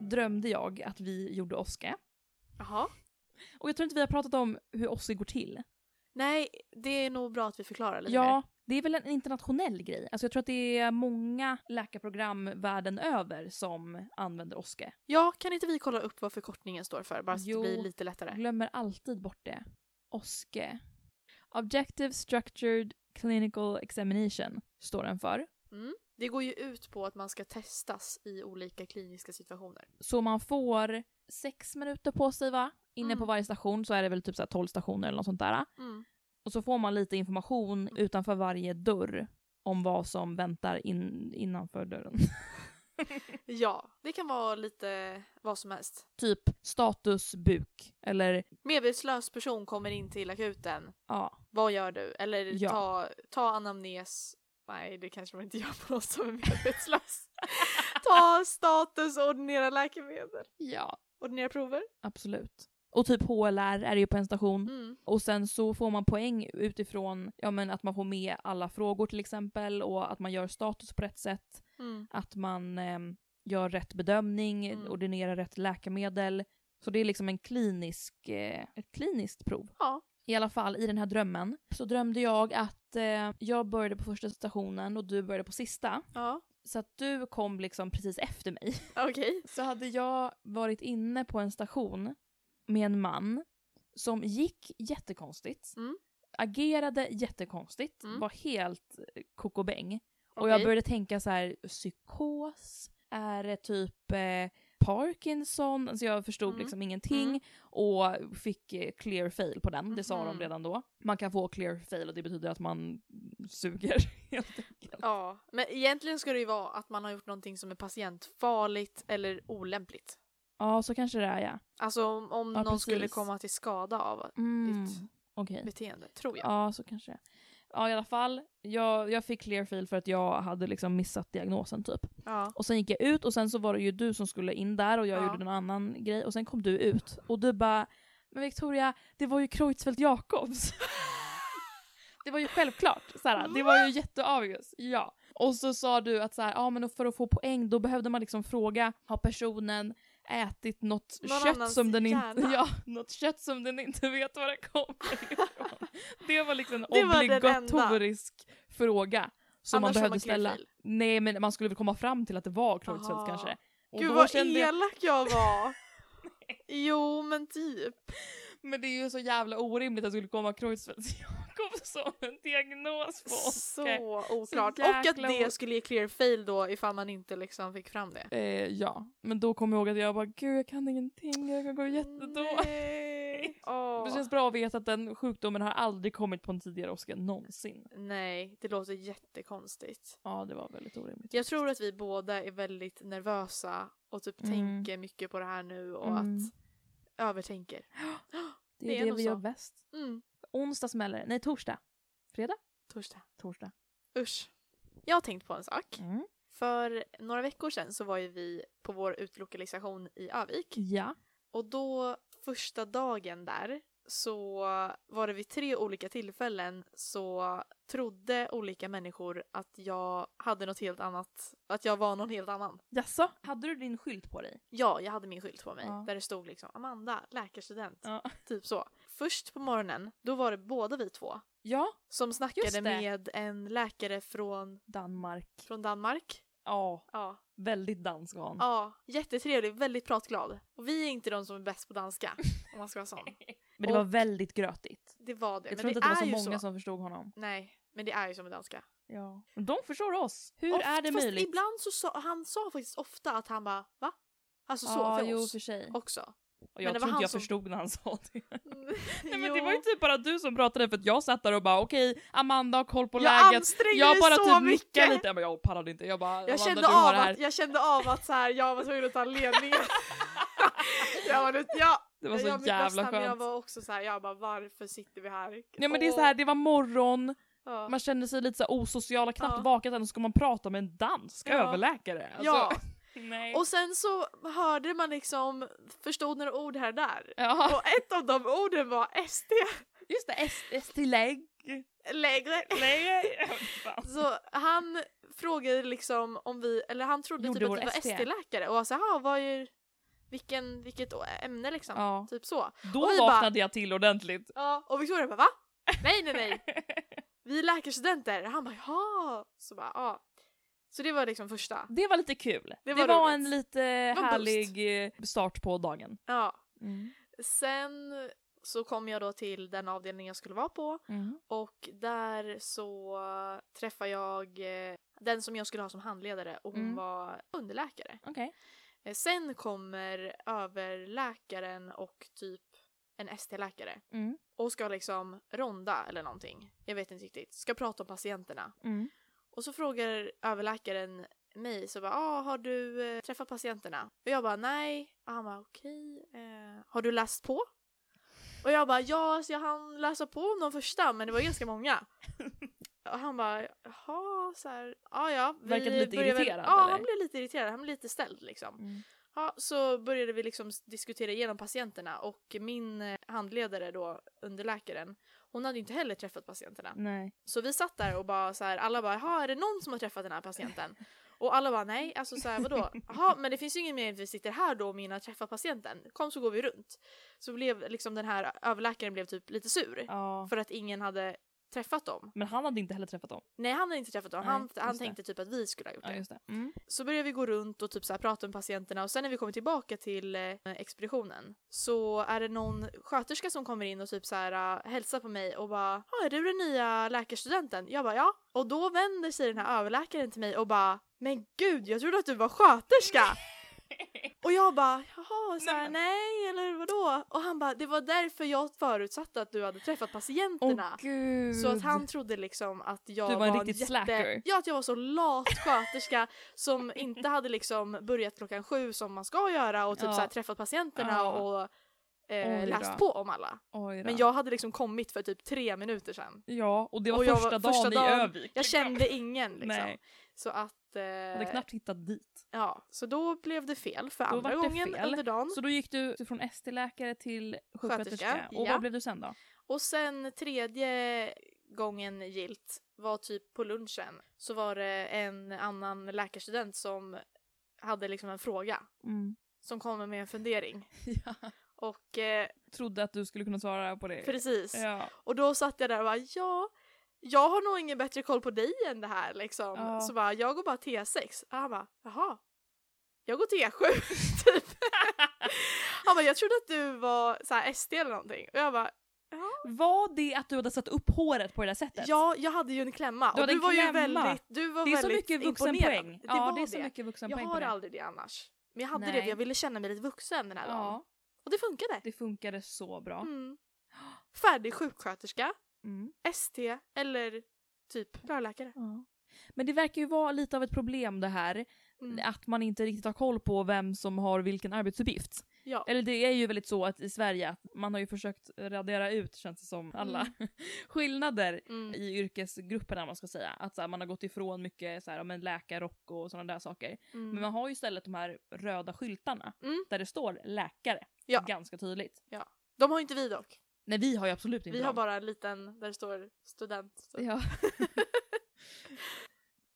drömde jag att vi gjorde Oske. Jaha. Och jag tror inte vi har pratat om hur Oske går till. Nej, det är nog bra att vi förklarar lite Ja, mer. det är väl en internationell grej. Alltså jag tror att det är många läkarprogram världen över som använder Oske. Ja, kan inte vi kolla upp vad förkortningen står för? Bara så Jo. att det blir lite lättare. Jag glömmer alltid bort det. Oske. Objective Structured Clinical Examination står den för. Mm. Det går ju ut på att man ska testas i olika kliniska situationer. Så man får sex minuter på sig va? Inne Mm. på varje station så är det väl typ så här 12 stationer eller något sånt där. Mm. Och så får man lite information utanför varje dörr om vad som väntar in, innanför dörren. Ja, det kan vara lite vad som helst. typ status buk eller Medvetslös person kommer in till akuten. ja, Vad gör du? Eller Ja. ta, ta anamnes. Nej, det kanske man inte gör på någon som är medvetslös. ta status och ordinera läkemedel. ja, Ordinera prover. absolut. Och typ HLR är det ju på en station. Mm. Och sen så får man poäng utifrån ja, men att man får med alla frågor till exempel och att man gör status på rätt sätt. Mm. Att man ehm, gör rätt bedömning, Mm. ordinerar rätt läkemedel. Så det är liksom en klinisk, eh, ett kliniskt prov. Ja. I alla fall i den här drömmen så drömde jag att eh, jag började på första stationen och du började på sista. Ja. Så att du kom liksom precis efter mig. Okej. Så hade jag varit inne på en station med en man som gick jättekonstigt, Mm. agerade jättekonstigt, Mm. var helt kokobäng. Och Okej. jag började tänka så här: psykos? Är det typ eh, Parkinson? Alltså jag förstod Mm. liksom ingenting Mm. och fick eh, clear fail på den, det sa de Mhm. redan då. Man kan få clear fail och det betyder att man suger helt enkelt. Ja, men egentligen ska det ju vara att man har gjort någonting som är patientfarligt eller olämpligt. Ja, så kanske det är ja. Alltså om, om Ja, någon skulle precis. komma till skada av Mm. ditt Okej. beteende, tror jag. Ja, så kanske det är. Ja, i alla fall. Jag, jag fick clear fail för att jag hade liksom missat diagnosen typ. Ja. Och sen gick jag ut och sen så var det ju du som skulle in där och jag Ja. gjorde en annan grej och sen kom du ut och du bara Men Victoria, det var ju Kreutzfeldt Jakobs. det var ju självklart. Såhär, det var ju jätteobvious. Ja. Och så sa du att såhär, ja men för att få poäng då behövde man liksom fråga, har personen ätit något Någon kött som den inte, ja, något kött som den inte vet var det kommer ifrån. Det var liksom en var obligatorisk fråga som Annars man behövde man ställa. Nej men man skulle väl komma fram till att det var Aha. kanske. Och Gud vad jag- elak jag var! jo men typ. Men det är ju så jävla orimligt att det skulle komma Kreutzfeldt Jakob som en diagnos på Så Oskar. oklart. Så och att det skulle ge clear fail då ifall man inte liksom fick fram det. Eh, ja, men då kommer jag ihåg att jag bara gud jag kan ingenting, jag kan gå jättedåligt. Det känns bra att veta att den sjukdomen har aldrig kommit på en tidigare Oscar någonsin. Nej, det låter jättekonstigt. Ja, det var väldigt orimligt. Jag tror att vi båda är väldigt nervösa och typ Mm. tänker mycket på det här nu och Mm. att övertänker. det det är det nog vi så. gör bäst. Mm. Onsdag smäller Nej, torsdag. Fredag? Torsdag. Torsdag. Usch. Jag har tänkt på en sak. Mm. För några veckor sedan så var ju vi på vår utlokalisation i Övik. Ja. Och då första dagen där så var det vid tre olika tillfällen så trodde olika människor att jag hade något helt annat, att jag var någon helt annan. Jaså? Hade du din skylt på dig? Ja, jag hade min skylt på mig Ja. där det stod liksom Amanda, läkarstudent, Ja. typ så. Först på morgonen, då var det båda vi två Ja. som snackade med en läkare från, Danmark. från Danmark. Ja, Ja, väldigt dansk var hon. ja, jättetrevlig, väldigt pratglad. Och vi är inte de som är bäst på danska, om man ska vara sån. Men det var Och- väldigt grötigt. Det var det. Jag men tror inte det att det var så många så. som förstod honom. Nej, men det är ju som med danska. Ja. De förstår oss. Hur Oft- är det fast möjligt? Ibland så sa han sa faktiskt ofta att han bara va? Alltså så ja, för jo oss för sig. också. Och jag tror inte jag som- förstod när han sa det. Nej men Jo. det var ju typ bara du som pratade för att jag satt där och bara okej, Amanda har koll på jag läget. ansträngde Jag bara så typ mycket. lite, jag, bara, jag pallade inte. Jag bara, Jag kände, av att, jag kände av att så här, jag var tvungen att ta ledningen. jag var, ja, Det var så jag, jävla men jag skönt. var också så här, jag bara varför sitter vi här? Ja men det är så här, det var morgon, Ja. man kände sig lite så här osocial, knappt Ja. vakat än och så ska man prata med en dansk Ja. överläkare. Alltså, Ja. Nej. Och sen så hörde man liksom, förstod några ord här och där. ja. Och ett av de orden var SD. Just det, S- ST-lägg. Lägre. Lägre. Så han frågade liksom om vi, eller han trodde Gjorde typ att vi var ST. ST-läkare och var så här, "Jaha, vad är, vilken, vilket ämne liksom. Ja. Typ så. Då Och vi vaknade jag till ordentligt. Ja, och Victoria bara va? Nej nej nej, vi är läkarstudenter. Han bara jaha. Så bara ja. Så det var liksom första. Det var lite kul. Det Det var, var en lite var härlig eh, start på dagen. Ja. Mm. Sen så kom jag då till den avdelning jag skulle vara på Mm. och där så träffar jag eh, den som jag skulle ha som handledare och hon Mm. var underläkare. Okej. Eh, Sen kommer överläkaren och typ en ST-läkare Mm. och ska liksom ronda eller någonting. Jag vet inte riktigt. Ska prata om patienterna. Mm. Och så frågar överläkaren mig så bara ah, har du eh, träffat patienterna? Och jag bara nej. Och han bara okej. eh, har du läst på? Och jag bara ja, så jag hann läsa på om de första men det var ganska många. Och han bara jaha, så här, ja ja. vi Verkade lite börjar väl- irriterad, Ja, eller? han blev lite irriterad. Han blev lite ställd liksom. Mm. Ja, så började vi liksom diskutera igenom patienterna och min eh, handledare då, underläkaren, hon hade inte heller träffat patienterna. Nej. Så vi satt där och bara så här, alla bara jaha är det någon som har träffat den här patienten? Och alla bara nej, alltså så här, vadå? Jaha men det finns ju ingen mening att vi sitter här då om ingen har träffat patienten. Kom så går vi runt. Så blev liksom den här överläkaren blev typ lite sur. Ja. För att ingen hade träffat dem. Men han hade inte heller träffat dem. Nej han hade inte träffat dem, Nej, han, han det. tänkte typ att vi skulle ha gjort Ja, det. det. Mm. Så börjar vi gå runt och typ så prata med patienterna och sen när vi kommer tillbaka till eh, expeditionen så är det någon sköterska som kommer in och typ så här uh, hälsar på mig och bara "Ja, är du den nya läkarstudenten?” Jag bara ja. Och då vänder sig den här överläkaren till mig och bara “Men gud, jag trodde att du var sköterska!” Och jag bara “Jaha, så här, Nej, nej eller vadå?” Och han bara “Det var därför jag förutsatte att du hade träffat patienterna” gud. Så att han trodde liksom att jag Du var en riktigt jätte... slacker. Ja, att jag var så lat sköterska som inte hade liksom börjat klockan sju som man ska göra och typ Ja. så här, träffat patienterna Ja. och eh, läst på om alla. Men jag hade liksom kommit för typ tre minuter sedan. Ja, och det var Och första var- dagen första i dagen- Övik. Jag kände ingen liksom. Nej, Så att... Eh, jag hade knappt hittat dit. Ja, så då blev det fel för Då andra gången fel. under dagen. Så då gick du från ST-läkare till sjuksköterska. Sköterska, Och ja. vad blev du sen då? Och sen tredje gången gilt var typ på lunchen. Så var det en annan läkarstudent som hade liksom en fråga. Mm. Som kommer med en fundering. Ja. Och eh, Trodde att du skulle kunna svara på det. precis. Ja. Och då satt jag där och bara ja, jag har nog ingen bättre koll på dig än det här liksom. Ja. Så bara, jag går bara T6. Och han bara, jaha. Jag går T7 typ. han bara, jag trodde att du var så här ST eller någonting. Och jag bara, Var det att du hade satt upp håret på det där sättet? ja, jag hade ju en klämma. Du och du var ju klämma. väldigt, du var det är så mycket vuxenpoäng. Det ja, det är så det. mycket Jag vuxenpoäng på har det. aldrig det annars. Men jag hade det Nej. för jag ville känna mig lite vuxen den här dagen. Ja, Och det funkade. det funkade så bra. Mm. Färdig sjuksköterska, Mm. ST eller typ rörläkare. Ja. Men det verkar ju vara lite av ett problem det här, Mm. att man inte riktigt har koll på vem som har vilken arbetsuppgift. Ja. Eller det är ju väldigt så att i Sverige, att man har ju försökt radera ut, känns det som, alla skillnader Mm. i yrkesgrupperna man ska säga. Att så här, man har gått ifrån mycket så här, om en läkarrock och sådana där saker. Mm. Men man har ju istället de här röda skyltarna Mm. där det står läkare. Ja. Ganska tydligt. De har inte vi dock. Nej vi har ju absolut inte Vi har dem. bara en liten där det står student. Så. Ja.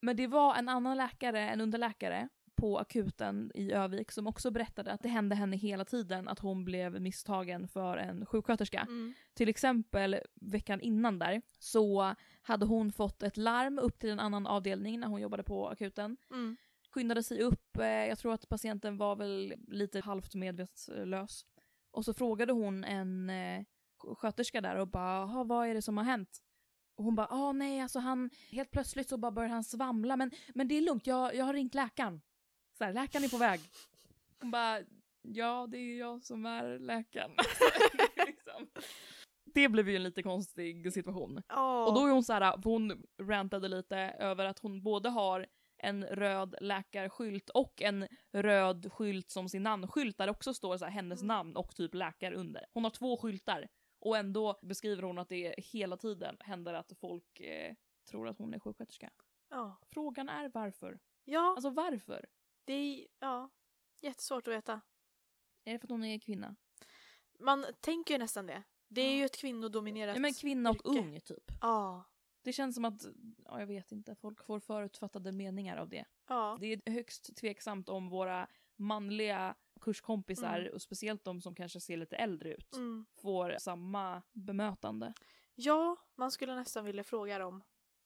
Men det var en annan läkare, en underläkare på akuten i Övik som också berättade att det hände henne hela tiden att hon blev misstagen för en sjuksköterska. Mm. Till exempel veckan innan där så hade hon fått ett larm upp till en annan avdelning när hon jobbade på akuten. Mm. Skyndade sig upp, eh, jag tror att patienten var väl lite halvt medvetslös. Och så frågade hon en eh, sköterska där och bara "Jaha, vad är det som har hänt? Och hon bara ah nej alltså han, helt plötsligt så bara började han svamla men, men det är lugnt jag, jag har ringt läkaren. Så här, läkaren är på väg. Hon bara ja det är jag som är läkaren. liksom. Det blev ju en lite konstig situation. Ja. Och då är hon så här, hon rantade lite över att hon både har en röd läkarskylt och en röd skylt som sin namnskylt där det också står så här, hennes Mm. namn och typ läkare under. Hon har två skyltar och ändå beskriver hon att det hela tiden händer att folk eh, tror att hon är sjuksköterska. ja. Frågan är varför? ja, Alltså varför? det är ja, jättesvårt att veta. Är det för att hon är kvinna? Man tänker ju nästan det. Det är Ja. ju ett kvinnodominerat Ja men kvinna och yrke. ung typ. Ja. Det känns som att, ja jag vet inte, folk får förutfattade meningar av det. Ja. Det är högst tveksamt om våra manliga kurskompisar, Mm. och speciellt de som kanske ser lite äldre ut, Mm. får samma bemötande. Ja, man skulle nästan vilja fråga dem.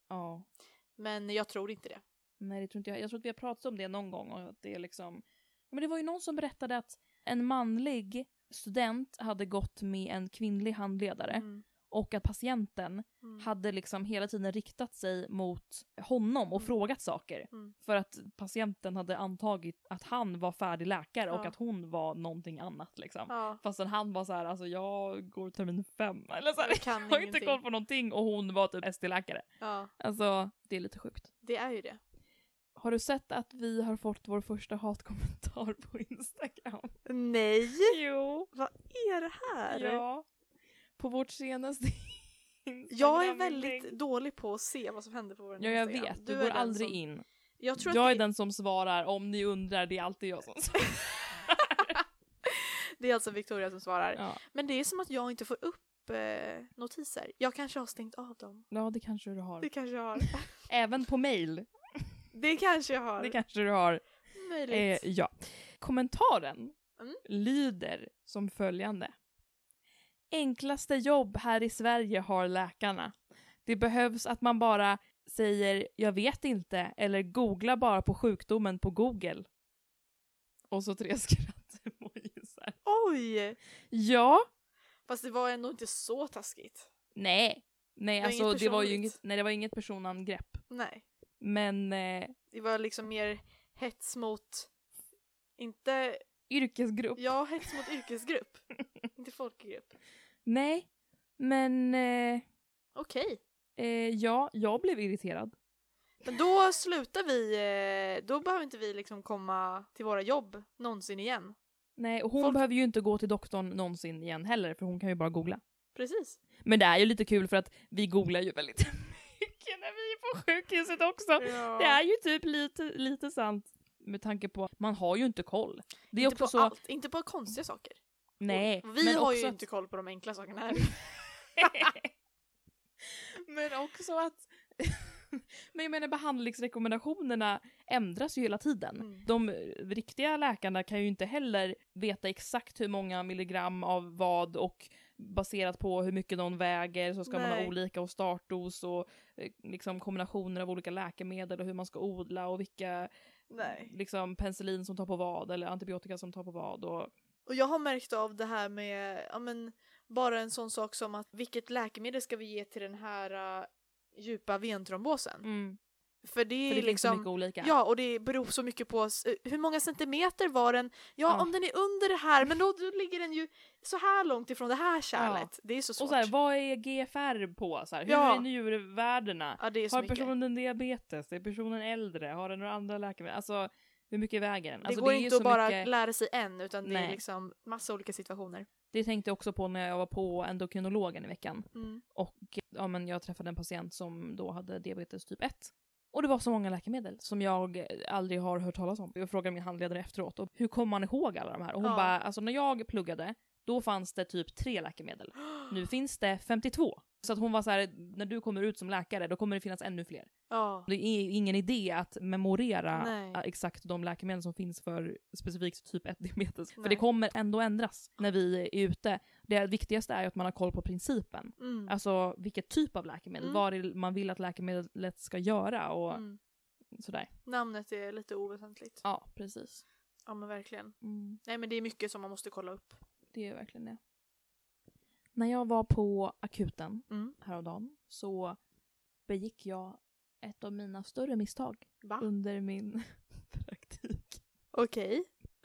Ja. Men jag tror inte det. Nej, det tror inte jag. Jag tror att vi har pratat om det någon gång. Och att det, är liksom... Men det var ju någon som berättade att en manlig student hade gått med en kvinnlig handledare Mm. Och att patienten Mm. hade liksom hela tiden riktat sig mot honom och Mm. frågat saker. Mm. För att patienten hade antagit att han var färdig läkare och Ja. att hon var någonting annat. Liksom. Ja, Fastän han var så här, alltså jag går termin fem. Eller så här, jag kan jag har inte koll på någonting och hon var typ ST-läkare. Ja, Alltså, det är lite sjukt. det är ju det. Har du sett att vi har fått vår första hatkommentar på Instagram? Nej! Jo. Vad är det här? Ja. På vårt senaste Instagram. Jag är väldigt dålig på att se vad som händer på vår Ja, jag Instagram. vet. Du, är går aldrig som... in. Jag tror Jag att är det... den som svarar. Om ni undrar, det är alltid jag som svarar. det är alltså Victoria som svarar. Ja. Men det är som att jag inte får upp eh, notiser. Jag kanske har stängt av dem. ja, det kanske du har. Det kanske jag har. Även på mail. Det kanske jag har. Det kanske du har. Möjligt. Eh, ja. Kommentaren Mm. lyder som följande. Enklaste jobb här i Sverige har läkarna. Det behövs att man bara säger “jag vet inte” eller “googla bara på sjukdomen på Google”. Och så tre skratt-emojisar. Oj! Ja, Fast det var ändå inte så taskigt. nej. Nej, Det alltså inget det var ju inget, nej, det var inget personangrepp. Nej. Men eh, Det var liksom mer hets mot... Inte... yrkesgrupp, Ja, hets mot yrkesgrupp. inte folkgrupp. nej. Men eh, Okej. eh, ja, jag blev irriterad. Men då slutar vi... eh, Då behöver inte vi liksom komma till våra jobb någonsin igen. Nej, och hon Folk- behöver ju inte gå till doktorn någonsin igen heller, för hon kan ju bara googla. Precis. Men det är ju lite kul för att vi googlar ju väldigt mycket när vi är på sjukhuset också. Det är ju typ lite, lite sant med tanke på att man har ju inte koll. Det är inte också på så... allt, inte på konstiga saker. Nej, Och vi men har också ju inte koll på de enkla sakerna här. men också att... men jag menar behandlingsrekommendationerna ändras ju hela tiden. Mm. De riktiga läkarna kan ju inte heller veta exakt hur många milligram av vad och baserat på hur mycket någon väger så ska man ha Nej. olika och startdos och eh, liksom kombinationer av olika läkemedel och hur man ska odla och vilka Nej. liksom penicillin som tar på vad eller antibiotika som tar på vad och Och jag har märkt av det här med, ja men, bara en sån sak som att vilket läkemedel ska vi ge till den här uh, djupa ventrombosen? mm, För det är för det finns så liksom, mycket olika. ja och det beror så mycket på eh, hur många centimeter var den? Ja, Ja. om den är under det här, men då, då ligger den ju så här långt ifrån det här kärlet. Det är så svårt. och så här, vad är GFR på? Så här, hur Ja. är njurvärdena? ja, är Har mycket. personen diabetes? Är personen äldre? Har den några andra läkemedel? Alltså hur mycket väger den? Det Alltså, går är ju inte att så bara mycket- lära sig en, utan det är Nej. liksom massa olika situationer. Det tänkte jag också på när jag var på endokrinologen i veckan. Mm. Och ja, men jag träffade en patient som då hade diabetes typ 1. Och det var så många läkemedel som jag aldrig har hört talas om. Jag frågade min handledare efteråt, och hur kommer man ihåg alla de här? Och hon Ja. bara, alltså när jag pluggade, då fanns det typ tre läkemedel. Nu finns det 52. Så att hon var så här, när du kommer ut som läkare, då kommer det finnas ännu fler. Ja. Det är ingen idé att memorera Nej. äh, exakt de läkemedel som finns för specifikt typ 1-diabetes. För Nej. det kommer ändå ändras när vi är ute. Det viktigaste är ju att man har koll på principen. Mm. Alltså vilket typ av läkemedel, Mm. vad man vill att läkemedlet ska göra och Mm. sådär. Namnet är lite oväsentligt. Ja, precis. Ja men verkligen. Mm, Nej men det är mycket som man måste kolla upp. det är verkligen det. När jag var på akuten Mm. häromdagen så begick jag ett av mina större misstag Va? under min praktik. Okej.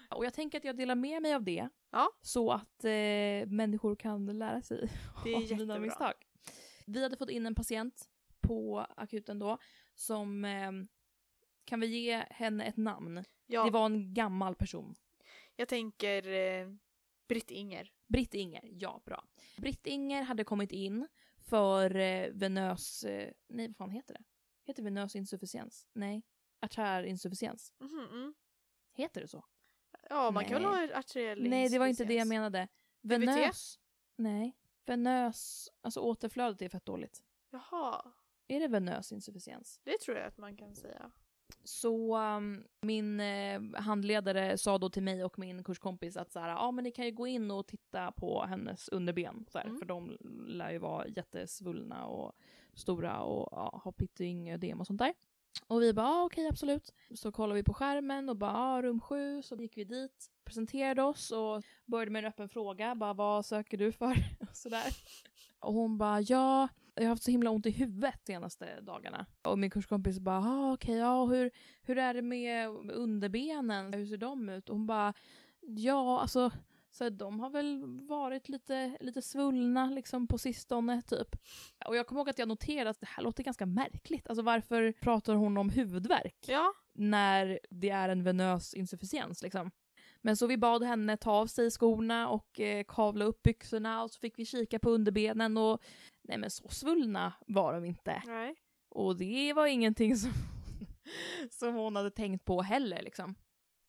Och jag tänker att jag delar med mig av det Ja. så att eh, människor kan lära sig Det är av mina jättebra. misstag. Vi hade fått in en patient på akuten då som eh, kan vi ge henne ett namn? Ja, Det var en gammal person. jag tänker eh, Britt-Inger. Britt-Inger, ja bra. Britt-Inger hade kommit in för eh, venös... Eh, nej, vad fan heter det? Heter venös insufficiens? Nej. Artärinsufficiens. Mhm, mm. Heter det så? Ja, man kan väl Nej. ha arteriell Nej, det var inte det jag menade. Venös? Nej. Venös... Alltså återflödet är fett dåligt. Jaha, Är det venös insufficiens? det tror jag att man kan säga. Så um, min eh, handledare sa då till mig och min kurskompis att så här, ja men ni kan ju gå in och titta på hennes underben. Så här, Mm. För de lär ju vara jättesvullna och stora och ja, ha pyttingödem och sånt där. Och vi bara, ja okej absolut. Så kollade vi på skärmen och bara, ja rum sju. Så gick vi dit, presenterade oss och började med en öppen fråga. Bara, vad söker du för? Och sådär. Och hon bara, ja, jag har haft så himla ont i huvudet senaste dagarna. Och min kurskompis bara, ah, okej, ja, hur, hur är det med underbenen? Hur ser de ut? Och hon bara, ja, alltså, så de har väl varit lite, lite svullna liksom på sistone, typ. Och jag kommer ihåg att jag noterade att det här låter ganska märkligt. Alltså varför pratar hon om huvudvärk? Ja. när det är en venös insufficiens. Liksom. Men så vi bad henne ta av sig skorna och eh, kavla upp byxorna och så fick vi kika på underbenen och nej men så svullna var de inte. Nej. Och det var ingenting som, som hon hade tänkt på heller liksom.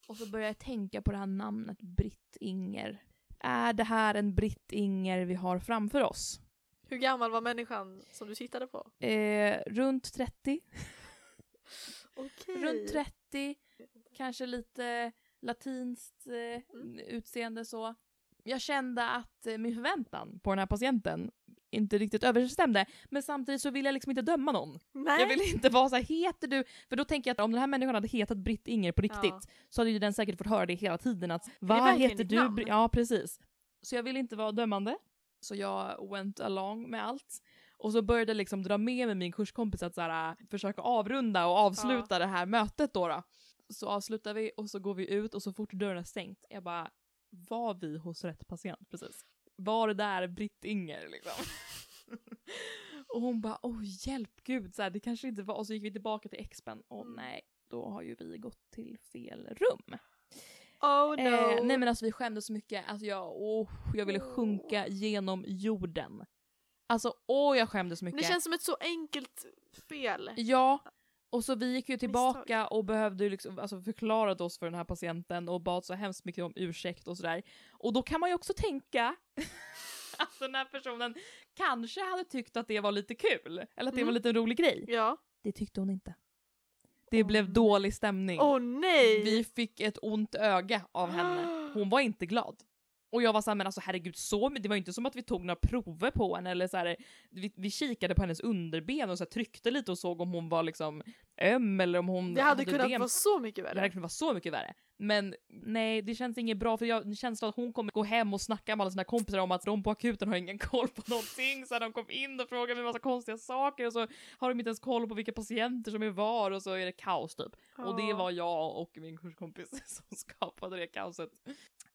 Och så började jag tänka på det här namnet Britt-Inger. Är det här en Britt-Inger vi har framför oss? Hur gammal var människan som du tittade på? Eh, runt 30. Okej. Runt 30, kanske lite latinskt eh, Mm. utseende så. Jag kände att eh, min förväntan på den här patienten inte riktigt överensstämde, men samtidigt så vill jag liksom inte döma någon. Nej. Jag vill inte vara så här, heter du... För då tänker jag att om den här människan hade hetat Britt Inger på riktigt Ja. så hade ju den säkert fått höra det hela tiden att vad heter du? namn." Bri-" Ja, precis. Så jag vill inte vara dömande. Så jag went along med allt. Och så började jag liksom dra med mig min kurskompis att så här, äh, försöka avrunda och avsluta det här mötet då, då. Så avslutar vi och så går vi ut och så fort dörren är stängt, jag bara, var vi hos rätt patient precis? Var det där Britt Inger liksom? och hon bara, åh hjälp gud, så här, det kanske inte var, och så gick vi tillbaka till expen, och Mm. nej, då har ju vi gått till fel rum. Oh no. Eh, nej men alltså vi skämdes så mycket, alltså jag, åh, jag ville sjunka genom jorden. Alltså åh jag skämdes så mycket. det känns som ett så enkelt fel. Ja, och så vi gick ju tillbaka och behövde liksom, alltså förklarat oss för den här patienten och bad så hemskt mycket om ursäkt och sådär. Och då kan man ju också tänka att den här personen kanske hade tyckt att det var lite kul, eller att det Mm. var lite en rolig grej. Ja. Det tyckte hon inte. Det Åh, blev dålig stämning. Åh nej! Vi fick ett ont öga av henne. Hon var inte glad. Och jag var såhär, men alltså herregud, så, det var ju inte som att vi tog några prover på henne eller så här, vi, vi kikade på hennes underben och så här, tryckte lite och såg om hon var liksom öm eller om hon det hade kunnat ödem. vara så mycket Det hade värre. kunnat vara så mycket värre. Men nej, det känns inget bra för jag känns att hon kommer gå hem och snacka med alla sina kompisar om att de på akuten har ingen koll på någonting. Så här, de kom in och frågade mig massa konstiga saker och så har de inte ens koll på vilka patienter som är var och så är det kaos typ. Och det var jag och min kurskompis som skapade det kaoset.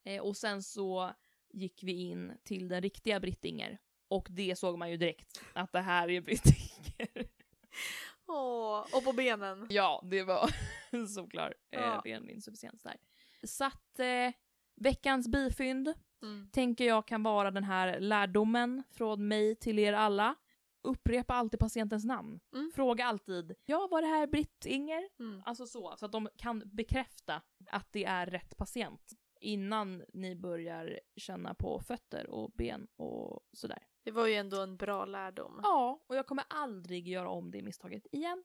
Eh, och sen så gick vi in till den riktiga Brittinger. Och det såg man ju direkt, att det här är Brittinger. Åh, och på benen. ja, det var såklart eh, Ja. beninsufficiens där. Så att eh, veckans bifynd Mm. tänker jag kan vara den här lärdomen från mig till er alla. Upprepa alltid patientens namn. Mm. Fråga alltid, ja var det här Britt-Inger? Mm. Alltså så, så att de kan bekräfta att det är rätt patient innan ni börjar känna på fötter och ben och sådär. Det var ju ändå en bra lärdom. Ja, och jag kommer aldrig göra om det misstaget igen.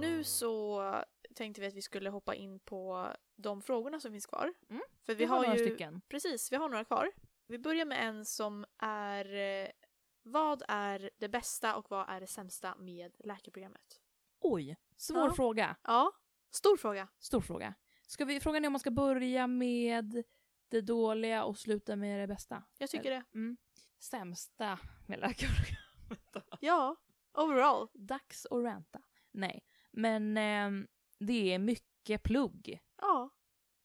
Nu så tänkte vi att vi skulle hoppa in på de frågorna som finns kvar. Mm. För Vi vi har har, några ju... stycken. Precis, vi har några kvar. Vi börjar med en som är eh, Vad är det bästa och vad är det sämsta med läkarprogrammet? Oj, svår Ja. fråga. Ja, stor fråga. Stor fråga. Ska vi, frågan är om man ska börja med det dåliga och sluta med det bästa. Jag tycker det. Mm. Sämsta med läkarprogrammet? Ja, overall. Dags att ranta. Nej, men ehm, det är mycket plugg. Ja.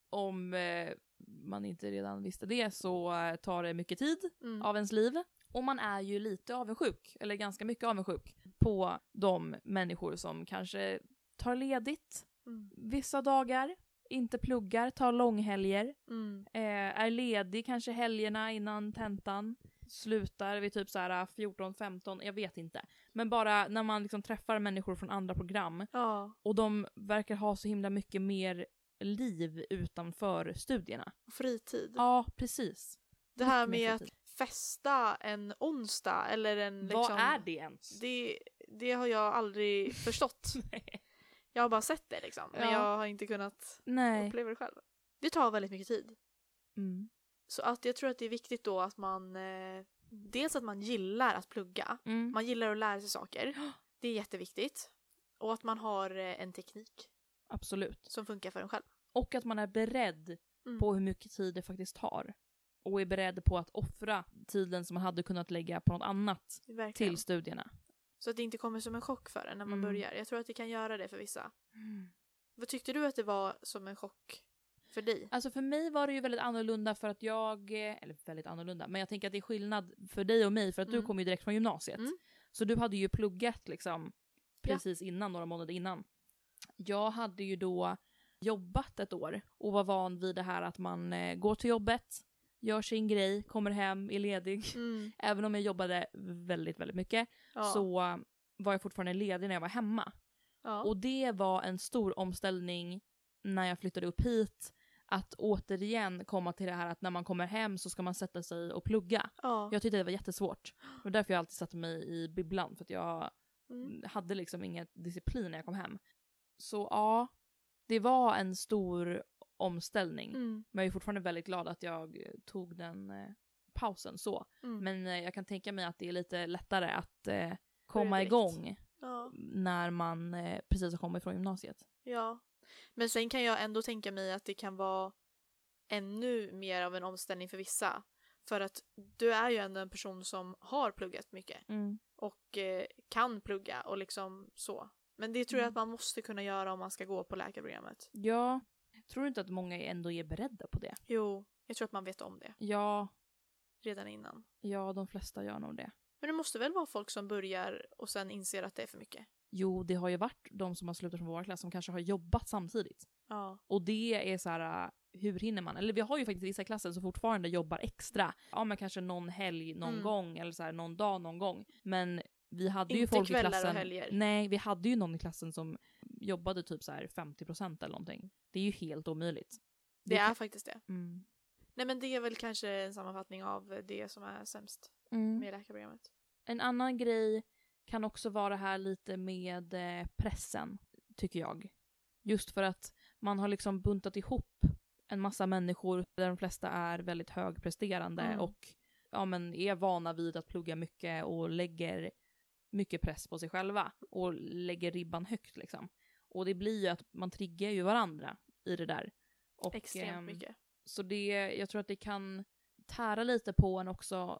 Om eh, man inte redan visste det så eh, tar det mycket tid Mm. av ens liv. Och man är ju lite avundsjuk, eller ganska mycket avundsjuk, på de människor som kanske tar ledigt Mm. vissa dagar, inte pluggar, tar långhelger, Mm. eh, är ledig kanske helgerna innan tentan, slutar vid typ så här 14-15, jag vet inte. Men bara när man liksom träffar människor från andra program Ja, och de verkar ha så himla mycket mer liv utanför studierna. fritid. Ja, precis. det här med att. Festa en onsdag eller en liksom... Vad är det ens? Det, det har jag aldrig förstått. Jag har bara sett det liksom. Men Ja. jag har inte kunnat Nej. uppleva det själv. Det tar väldigt mycket tid. Mm. Så att jag tror att det är viktigt då att man eh, dels att man gillar att plugga. Mm. Man gillar att lära sig saker. Det är jätteviktigt. Och att man har eh, en teknik Absolut. som funkar för en själv. Och att man är beredd Mm. på hur mycket tid det faktiskt tar. Och är beredd på att offra tiden som man hade kunnat lägga på något annat Verkligen. till studierna. Så att det inte kommer som en chock för en när man Mm. börjar. Jag tror att det kan göra det för vissa. Vad tyckte du att det var som en chock för dig? Alltså för mig var det ju väldigt annorlunda för att jag, eller väldigt annorlunda, men jag tänker att det är skillnad för dig och mig för att du Mm. kom ju direkt från gymnasiet. Mm. Så du hade ju pluggat liksom Ja. precis innan, några månader innan. Jag hade ju då jobbat ett år och var van vid det här att man eh, går till jobbet, gör sin grej, kommer hem, är ledig. Mm. Även om jag jobbade väldigt, väldigt mycket Ja. så var jag fortfarande ledig när jag var hemma. ja. Och det var en stor omställning när jag flyttade upp hit. Att återigen komma till det här att när man kommer hem så ska man sätta sig och plugga. ja. Jag tyckte det var jättesvårt. Det var därför jag alltid satte mig i bibblan, för att jag Mm. hade liksom inget disciplin när jag kom hem. Så ja, det var en stor omställning. Mm. Men jag är fortfarande väldigt glad att jag eh, tog den eh, pausen så. Mm. Men eh, jag kan tänka mig att det är lite lättare att eh, komma direkt. igång Ja. när man eh, precis har kommit från gymnasiet. ja. Men sen kan jag ändå tänka mig att det kan vara ännu mer av en omställning för vissa. För att du är ju ändå en person som har pluggat mycket och eh, kan plugga och liksom så. Men det tror jag Mm. att man måste kunna göra om man ska gå på läkarprogrammet. Ja, tror du inte att många ändå är beredda på det? Jo, jag tror att man vet om det Ja, redan innan. ja de flesta gör nog det. Men det måste väl vara folk som börjar och sen inser att det är för mycket? Jo, det har ju varit de som har slutat från vår klass som kanske har jobbat samtidigt. Ja. Och det är så här, hur hinner man? Eller vi har ju faktiskt vissa i klassen som fortfarande jobbar extra. Ja, men kanske någon helg någon Mm. gång eller så här, någon dag någon gång. Men vi hade ju Inte folk i kvällar och klassen. helger. Nej, vi hade ju någon i klassen som jobbade typ så här 50% eller någonting. Det är ju helt omöjligt. Det kan- är faktiskt det. Mm. Nej men det är väl kanske en sammanfattning av det som är sämst Mm. med läkarprogrammet. En annan grej kan också vara här lite med eh, pressen, tycker jag. Just för att man har liksom buntat ihop en massa människor där de flesta är väldigt högpresterande Mm. och ja, men är vana vid att plugga mycket och lägger mycket press på sig själva och lägger ribban högt liksom. Och det blir ju att man triggar ju varandra i det där. Och, Extremt ehm, mycket. så det, jag tror att det kan tära lite på en också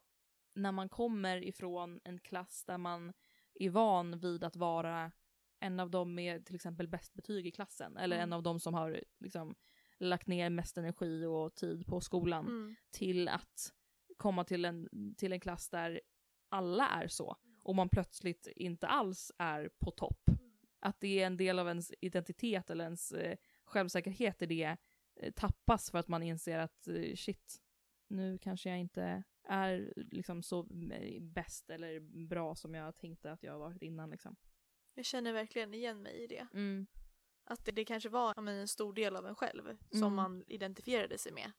när man kommer ifrån en klass där man är van vid att vara en av dem med till exempel bäst betyg i klassen. Eller Mm. en av dem som har liksom lagt ner mest energi och tid på skolan. Mm. Till att komma till en, till en klass där alla är så. Och man plötsligt inte alls är på topp. Att det är en del av ens identitet eller ens eh, självsäkerhet i det eh, tappas för att man inser att eh, shit, nu kanske jag inte är liksom så bäst eller bra som jag tänkte att jag varit innan liksom. Jag känner verkligen igen mig i det. Mm. Att det, det kanske var men en stor del av en själv som Mm. man identifierade sig med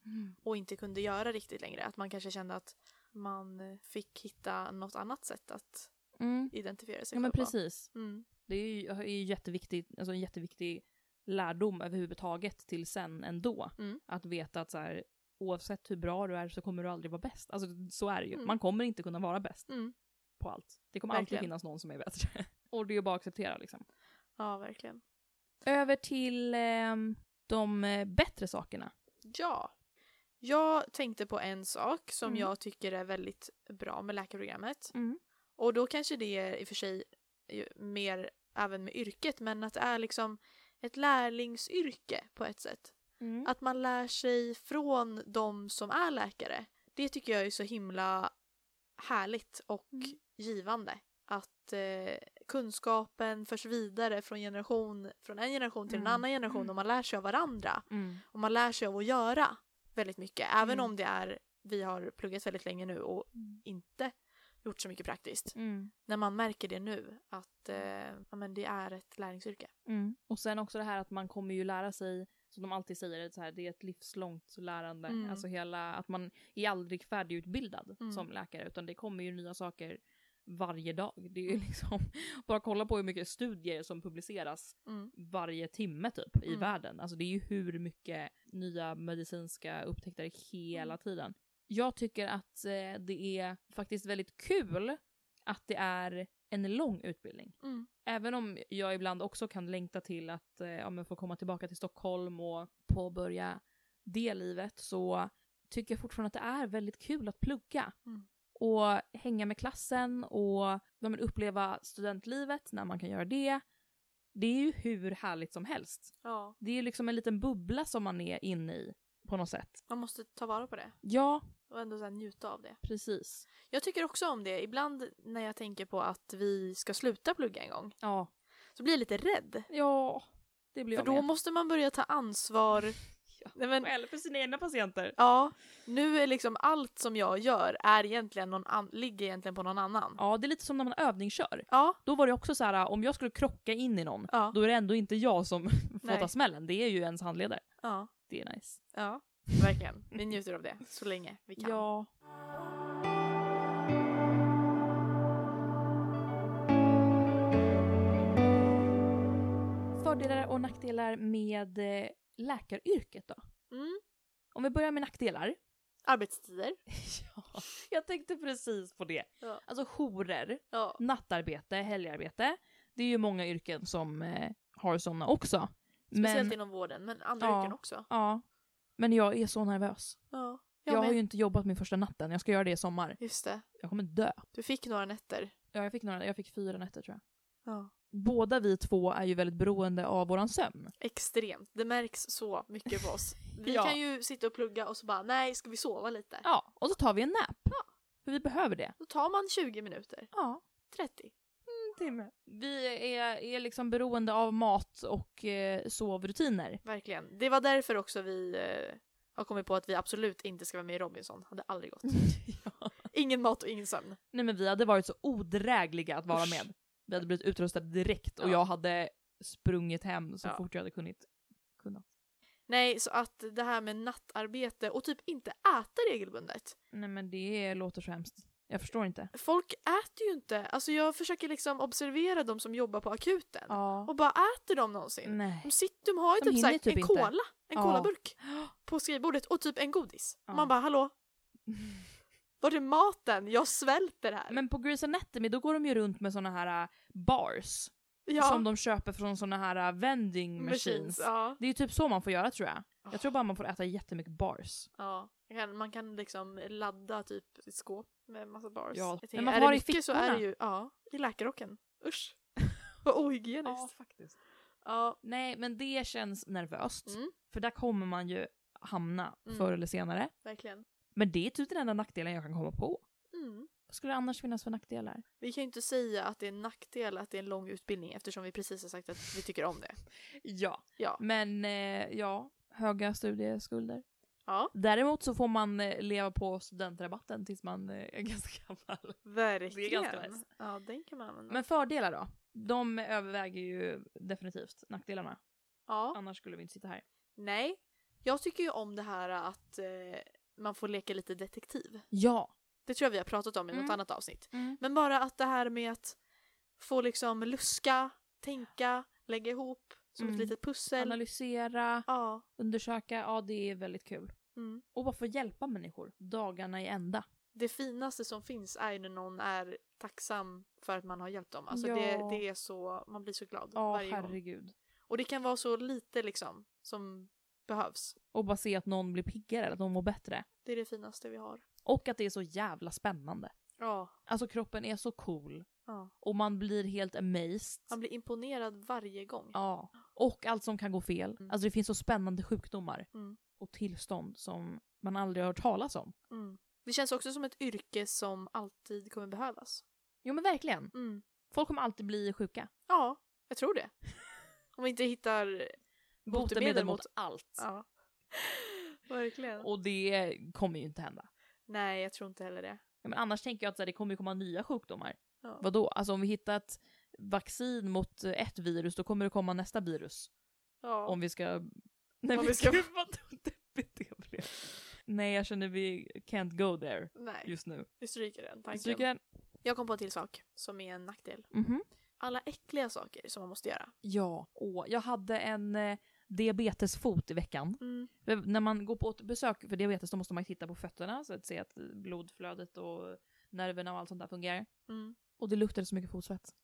och inte kunde göra riktigt längre. Att man kanske kände att man fick hitta något annat sätt att Mm. identifiera sig Ja men själv på. precis. Mm. Det är ju, är ju jätteviktigt, alltså en jätteviktig lärdom överhuvudtaget till sen ändå. Mm. Att veta att så här, oavsett hur bra du är så kommer du aldrig vara bäst. Alltså så är det ju. Mm. Man kommer inte kunna vara bäst Mm. på allt. Det kommer alltid Verkligen. finnas någon som är bättre. Och det är ju bara att acceptera liksom. Ja, verkligen. Över till ehm, de eh, bättre sakerna. Ja. Jag tänkte på en sak som Mm. jag tycker är väldigt bra med läkarprogrammet. Mm. Och då kanske det är i och för sig mer även med yrket men att det är liksom ett lärlingsyrke på ett sätt. Mm. Att man lär sig från de som är läkare. Det tycker jag är så himla härligt och Mm. givande. Att eh, kunskapen förs vidare från, generation, från en generation till Mm. en annan generation och man lär sig av varandra. Mm. Och man lär sig av att göra väldigt mycket. Även Mm. om det är, vi har pluggat väldigt länge nu och Mm. inte gjort så mycket praktiskt. Mm. När man märker det nu, att eh, ja, men det är ett lärlingsyrke. Mm. Och sen också det här att man kommer ju lära sig, som de alltid säger, så här, det är ett livslångt lärande. Mm. Alltså hela, att man är aldrig färdigutbildad Mm. som läkare, utan det kommer ju nya saker varje dag. Det är ju liksom, bara kolla på hur mycket studier som publiceras Mm. varje timme typ i Mm. världen. Alltså det är ju hur mycket nya medicinska upptäckter hela Mm. tiden. Jag tycker att eh, det är faktiskt väldigt kul att det är en lång utbildning. Mm. Även om jag ibland också kan längta till att eh, ja, få komma tillbaka till Stockholm och påbörja det livet så tycker jag fortfarande att det är väldigt kul att plugga. Mm. Och hänga med klassen och ja, men uppleva studentlivet när man kan göra det. Det är ju hur härligt som helst. Ja, Det är ju liksom en liten bubbla som man är inne i på något sätt. man måste ta vara på det Ja, och ändå så här njuta av det. precis. Jag tycker också om det. Ibland när jag tänker på att vi ska sluta plugga en gång Ja. så blir jag lite rädd. Ja, det blir För jag då med. måste man börja ta ansvar. Nej, men, Eller för sina egna patienter. ja, nu är liksom allt som jag gör är egentligen någon an- ligger egentligen på någon annan. Ja, det är lite som när man övningskör. Ja, Då var det också så här, om jag skulle krocka in i någon, ja, då är det ändå inte jag som får Nej. ta smällen. Det är ju ens handledare. ja, Det är nice. ja. Verkligen. Vi njuter av det så länge vi kan. Ja. Fördelar och nackdelar med eh, läkaryrket då? Mm. Om vi börjar med nackdelar. Arbetstider. ja, jag tänkte precis på det. Ja. Alltså jourer, Ja. nattarbete, helgarbete. Det är ju många yrken som eh, har sådana också. Speciellt Men, inom vården, men andra Ja. yrken också. ja, men jag är så nervös. Ja. Jag, Jag, har ju inte jobbat min första natten, jag ska göra det i sommar. Just det. Jag kommer dö. Du fick några nätter. Ja, jag fick, några, jag fick fyra nätter tror jag. Ja. Båda vi två är ju väldigt beroende av våran sömn. Extremt. Det märks så mycket på oss. Vi Ja. kan ju sitta och plugga och så bara, nej, ska vi sova lite? Ja, och så tar vi en nap. För vi behöver det. Då tar man 20 minuter. Ja, 30. En timme. Vi är, är liksom beroende av mat och eh, sovrutiner. Verkligen. Det var därför också vi eh, har kommit på att vi absolut inte ska vara med i Robinson. Hade aldrig gått. ja. Ingen mat och ingen sömn. Nej men vi hade varit så odrägliga att vara Usch. med. Vi hade blivit utrustade direkt och Ja. jag hade sprungit hem så Ja. fort jag hade kunnat. kunnat. Nej, så att det här med nattarbete och typ inte äta regelbundet. Nej men det låter så hemskt. Jag förstår inte. Folk äter ju inte. Alltså jag försöker liksom observera de som jobbar på akuten. Ja. Och bara äter de någonsin? Nej. De sitter, de har ju De typ, så här, hinner typ en inte. cola, en Ja. colaburk på skrivbordet och typ en godis. Ja. Man bara hallå, var är maten? Jag svälter här. Men på Grey's Anatomy då går de ju runt med såna här äh, bars. ja. Som de köper från såna här äh, vending machines. Ja. Det är ju typ så man får göra tror jag. Jag tror bara man får äta jättemycket bars. ja. Man kan, man kan liksom ladda typ sitt skåp med massa bars. Ja. Jag Men tänker, man är har det i mycket så är det ju, ja, i läkarrocken. Usch. Vad ohygieniskt. faktiskt. Ja. Nej men det känns nervöst. Mm, För där kommer man ju hamna Mm. förr eller senare. verkligen. Men det är typ den enda nackdelen jag kan komma på. Mm. Vad skulle det annars finnas för nackdelar? Vi kan ju inte säga att det är en nackdel att det är en lång utbildning eftersom vi precis har sagt att vi tycker om det. Ja. Ja. Men eh, ja, höga studieskulder. Ja, Däremot så får man eh, leva på studentrabatten tills man eh, är ganska gammal. verkligen. Det är ganska nice. Ja, den kan man använda. Men fördelar då? De överväger ju definitivt nackdelarna. ja. Annars skulle vi inte sitta här. Nej. Jag tycker ju om det här att eh, man får leka lite detektiv. Ja. Det tror jag vi har pratat om i något Mm. annat avsnitt. Men bara att det här med att få liksom luska, tänka, lägga ihop som Mm. ett litet pussel. Analysera, Ja. undersöka, ja det är väldigt kul. Mm. Och bara få hjälpa människor dagarna i ända. Det finaste som finns är ju när någon är tacksam för att man har hjälpt dem. Alltså Ja. det, det är så, man blir så glad Ja, varje gång. herregud. Och det kan vara så lite liksom som behövs. Och bara se att någon blir piggare, att någon mår bättre. Det är det finaste vi har. Och att det är så jävla spännande. Ja. Alltså kroppen är så cool. ja. Och man blir helt amazed. Man blir imponerad varje gång. Ja. Och allt som kan gå fel. Mm. Alltså det finns så spännande sjukdomar Mm. och tillstånd som man aldrig har hört talas om. Mm. Det känns också som ett yrke som alltid kommer behövas. Jo men verkligen. Mm. Folk kommer alltid bli sjuka. Ja, jag tror det. Om vi inte hittar... Botemedel mot mot- allt. Ja. Verkligen. Och det kommer ju inte hända. Nej, jag tror inte heller det. Ja, men annars tänker jag att så här, det kommer komma nya sjukdomar. Ja. Vadå? Alltså om vi hittar ett vaccin mot ett virus, då kommer det komma nästa virus. Ja. Om vi ska... Nej Om vi ska- gud vad deppigt det blev. Nej jag känner vi can't go there Nej, just nu. vi stryker den Vi tanken. stryker den. Jag kom på en till sak som är en nackdel. Mhm. Alla äckliga saker som man måste göra. Ja, åh, jag hade en eh, diabetesfot i veckan. Mm. När man går på ett besök för diabetes då måste man titta på fötterna så att se att blodflödet och nerverna och allt sånt där fungerar. Mm. Och det luktade så mycket fotsvett.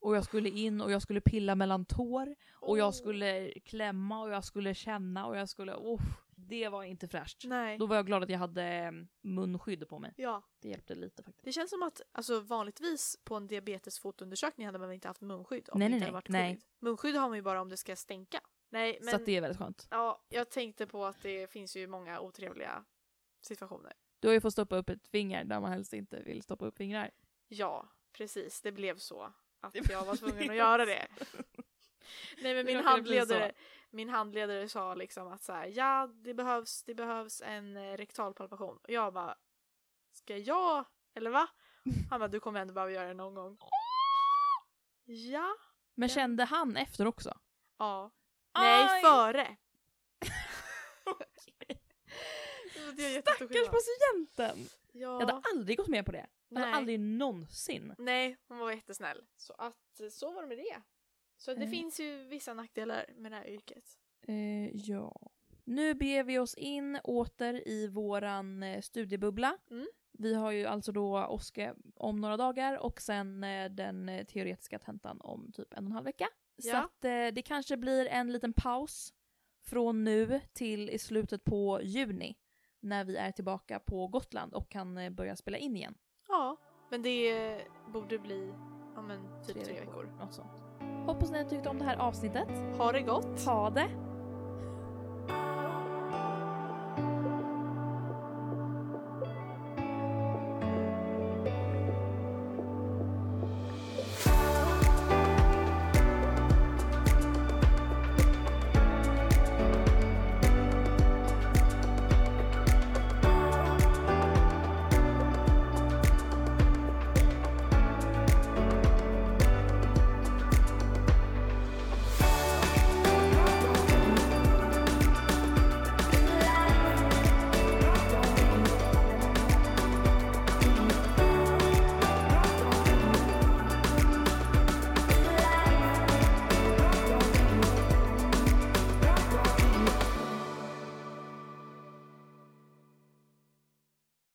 Och jag skulle in och jag skulle pilla mellan tår och jag skulle klämma och jag skulle känna och jag skulle... Oh, det var inte fräscht. Nej. Då var jag glad att jag hade eh, munskydd på mig. Ja, Det hjälpte lite faktiskt. det känns som att alltså, vanligtvis på en diabetesfotundersökning hade man inte haft munskydd om Nej, det inte nej, hade varit nej. covid. Munskydd har man ju bara om det ska stänka. Nej, men Så det är väldigt skönt. ja, jag tänkte på att det finns ju många otrevliga situationer. Du har ju fått stoppa upp ett finger där man helst inte vill stoppa upp fingrar. Ja, precis. Det blev så att jag var tvungen att göra det. Nej men min handledare, min handledare sa liksom att så här, ja det behövs, det behövs en eh, rektalpalpation. Och jag bara, ska jag? Eller va? Han bara, du kommer ändå behöva göra det någon gång. Ja. Men Ja. kände han efter också? Ja. Nej, Aj! före. Stackars patienten! Ja. Jag hade aldrig gått med på det. Nej. Alltså aldrig någonsin. Nej, hon var jättesnäll. Så att så var det med det. Så det Eh. finns ju vissa nackdelar med det här yrket. Eh, ja. Nu beger vi oss in åter i våran eh, studiebubbla. Mm. Vi har ju alltså då Oske om några dagar och sen eh, den eh, teoretiska tentan om typ en och en halv vecka. Så Ja. att eh, det kanske blir en liten paus från nu till i slutet på juni när vi är tillbaka på Gotland och kan eh, börja spela in igen. Ja, men det borde bli ja, men, typ tre veckor. Något sånt. Hoppas ni har tyckt om det här avsnittet. Ha det gott! Ha det!